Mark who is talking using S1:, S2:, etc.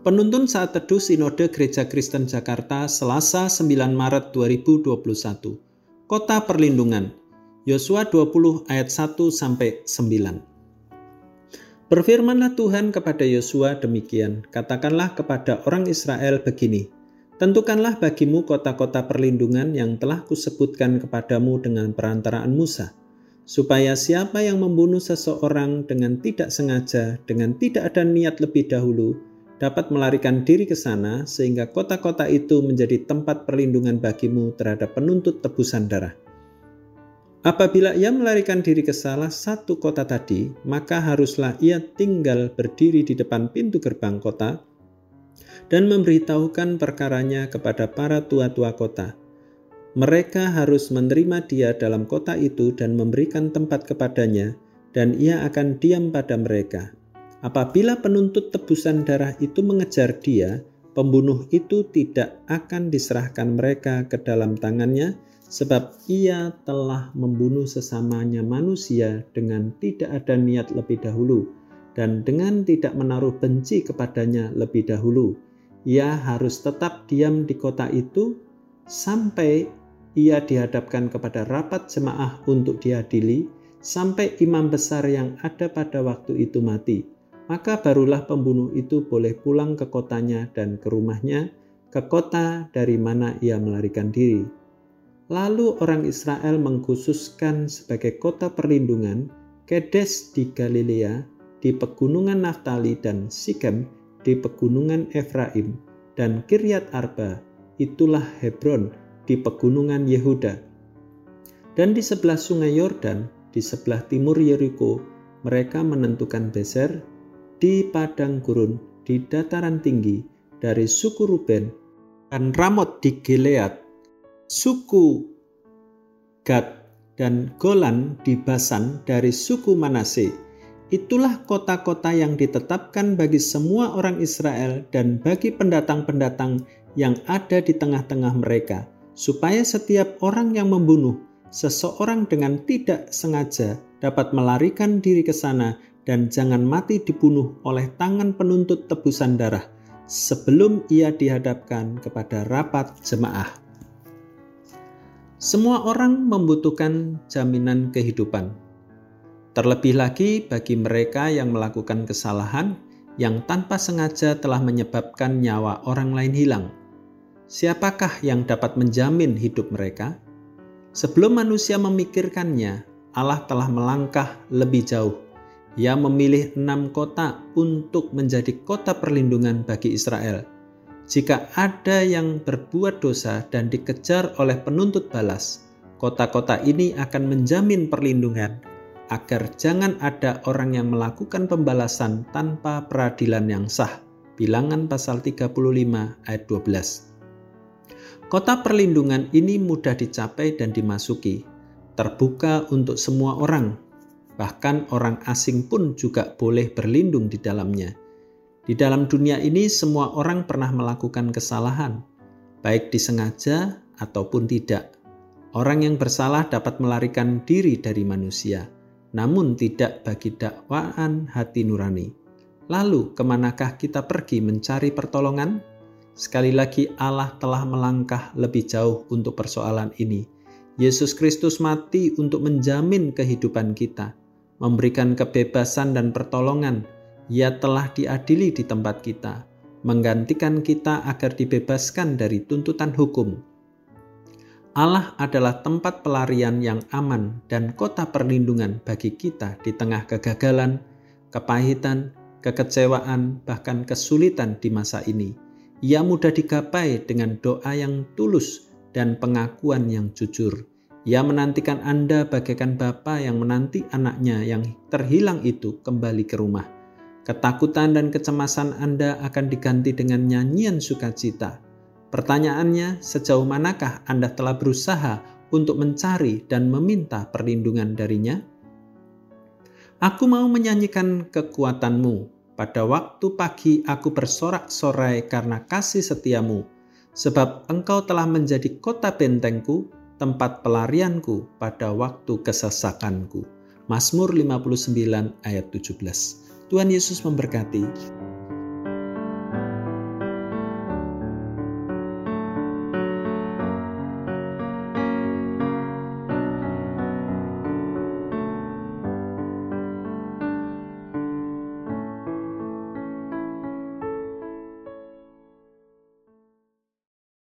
S1: Penuntun saat teduh Sinode Gereja Kristen Jakarta Selasa 9 Maret 2021. Kota Perlindungan. Yosua 20 ayat 1 sampai 9. Berfirmanlah Tuhan kepada Yosua demikian, katakanlah kepada orang Israel begini, Tentukanlah bagimu kota-kota perlindungan yang telah kusebutkan kepadamu dengan perantaraan Musa, supaya siapa yang membunuh seseorang dengan tidak sengaja, dengan tidak ada niat lebih dahulu, dapat melarikan diri ke sana sehingga kota-kota itu menjadi tempat perlindungan bagimu terhadap penuntut tebusan darah. Apabila ia melarikan diri ke salah satu kota tadi, maka haruslah ia tinggal berdiri di depan pintu gerbang kota dan memberitahukan perkaranya kepada para tua-tua kota. Mereka harus menerima dia dalam kota itu dan memberikan tempat kepadanya, dan ia akan diam pada mereka. Apabila penuntut tebusan darah itu mengejar dia, pembunuh itu tidak akan diserahkan mereka ke dalam tangannya, sebab ia telah membunuh sesamanya manusia dengan tidak ada niat lebih dahulu, dan dengan tidak menaruh benci kepadanya lebih dahulu. Ia harus tetap diam di kota itu sampai ia dihadapkan kepada rapat jemaah untuk diadili, sampai imam besar yang ada pada waktu itu mati maka barulah pembunuh itu boleh pulang ke kotanya dan ke rumahnya, ke kota dari mana ia melarikan diri. Lalu orang Israel mengkhususkan sebagai kota perlindungan Kedes di Galilea, di pegunungan Naftali dan Sikem di pegunungan Efraim, dan Kiryat Arba, itulah Hebron di pegunungan Yehuda. Dan di sebelah sungai Yordan, di sebelah timur Yeriko, mereka menentukan Beser, di padang gurun di dataran tinggi dari suku Ruben dan Ramot di Gilead, suku Gad dan Golan di Basan dari suku Manase. Itulah kota-kota yang ditetapkan bagi semua orang Israel dan bagi pendatang-pendatang yang ada di tengah-tengah mereka, supaya setiap orang yang membunuh seseorang dengan tidak sengaja dapat melarikan diri ke sana dan jangan mati dibunuh oleh tangan penuntut tebusan darah sebelum ia dihadapkan kepada rapat jemaah. Semua orang membutuhkan jaminan kehidupan. Terlebih lagi bagi mereka yang melakukan kesalahan yang tanpa sengaja telah menyebabkan nyawa orang lain hilang. Siapakah yang dapat menjamin hidup mereka? Sebelum manusia memikirkannya, Allah telah melangkah lebih jauh ia memilih enam kota untuk menjadi kota perlindungan bagi Israel. Jika ada yang berbuat dosa dan dikejar oleh penuntut balas, kota-kota ini akan menjamin perlindungan agar jangan ada orang yang melakukan pembalasan tanpa peradilan yang sah. Bilangan pasal 35 ayat 12. Kota perlindungan ini mudah dicapai dan dimasuki, terbuka untuk semua orang Bahkan orang asing pun juga boleh berlindung di dalamnya. Di dalam dunia ini semua orang pernah melakukan kesalahan, baik disengaja ataupun tidak. Orang yang bersalah dapat melarikan diri dari manusia, namun tidak bagi dakwaan hati nurani. Lalu, ke manakah kita pergi mencari pertolongan? Sekali lagi, Allah telah melangkah lebih jauh untuk persoalan ini. Yesus Kristus mati untuk menjamin kehidupan kita memberikan kebebasan dan pertolongan. Ia telah diadili di tempat kita, menggantikan kita agar dibebaskan dari tuntutan hukum. Allah adalah tempat pelarian yang aman dan kota perlindungan bagi kita di tengah kegagalan, kepahitan, kekecewaan, bahkan kesulitan di masa ini. Ia mudah digapai dengan doa yang tulus dan pengakuan yang jujur. Ia menantikan Anda bagaikan bapa yang menanti anaknya yang terhilang itu kembali ke rumah. Ketakutan dan kecemasan Anda akan diganti dengan nyanyian sukacita. Pertanyaannya, sejauh manakah Anda telah berusaha untuk mencari dan meminta perlindungan darinya? Aku mau menyanyikan kekuatanmu. Pada waktu pagi aku bersorak-sorai karena kasih setiamu, sebab engkau telah menjadi kota bentengku, tempat pelarianku pada waktu kesesakanku. Mazmur 59 ayat 17. Tuhan Yesus memberkati.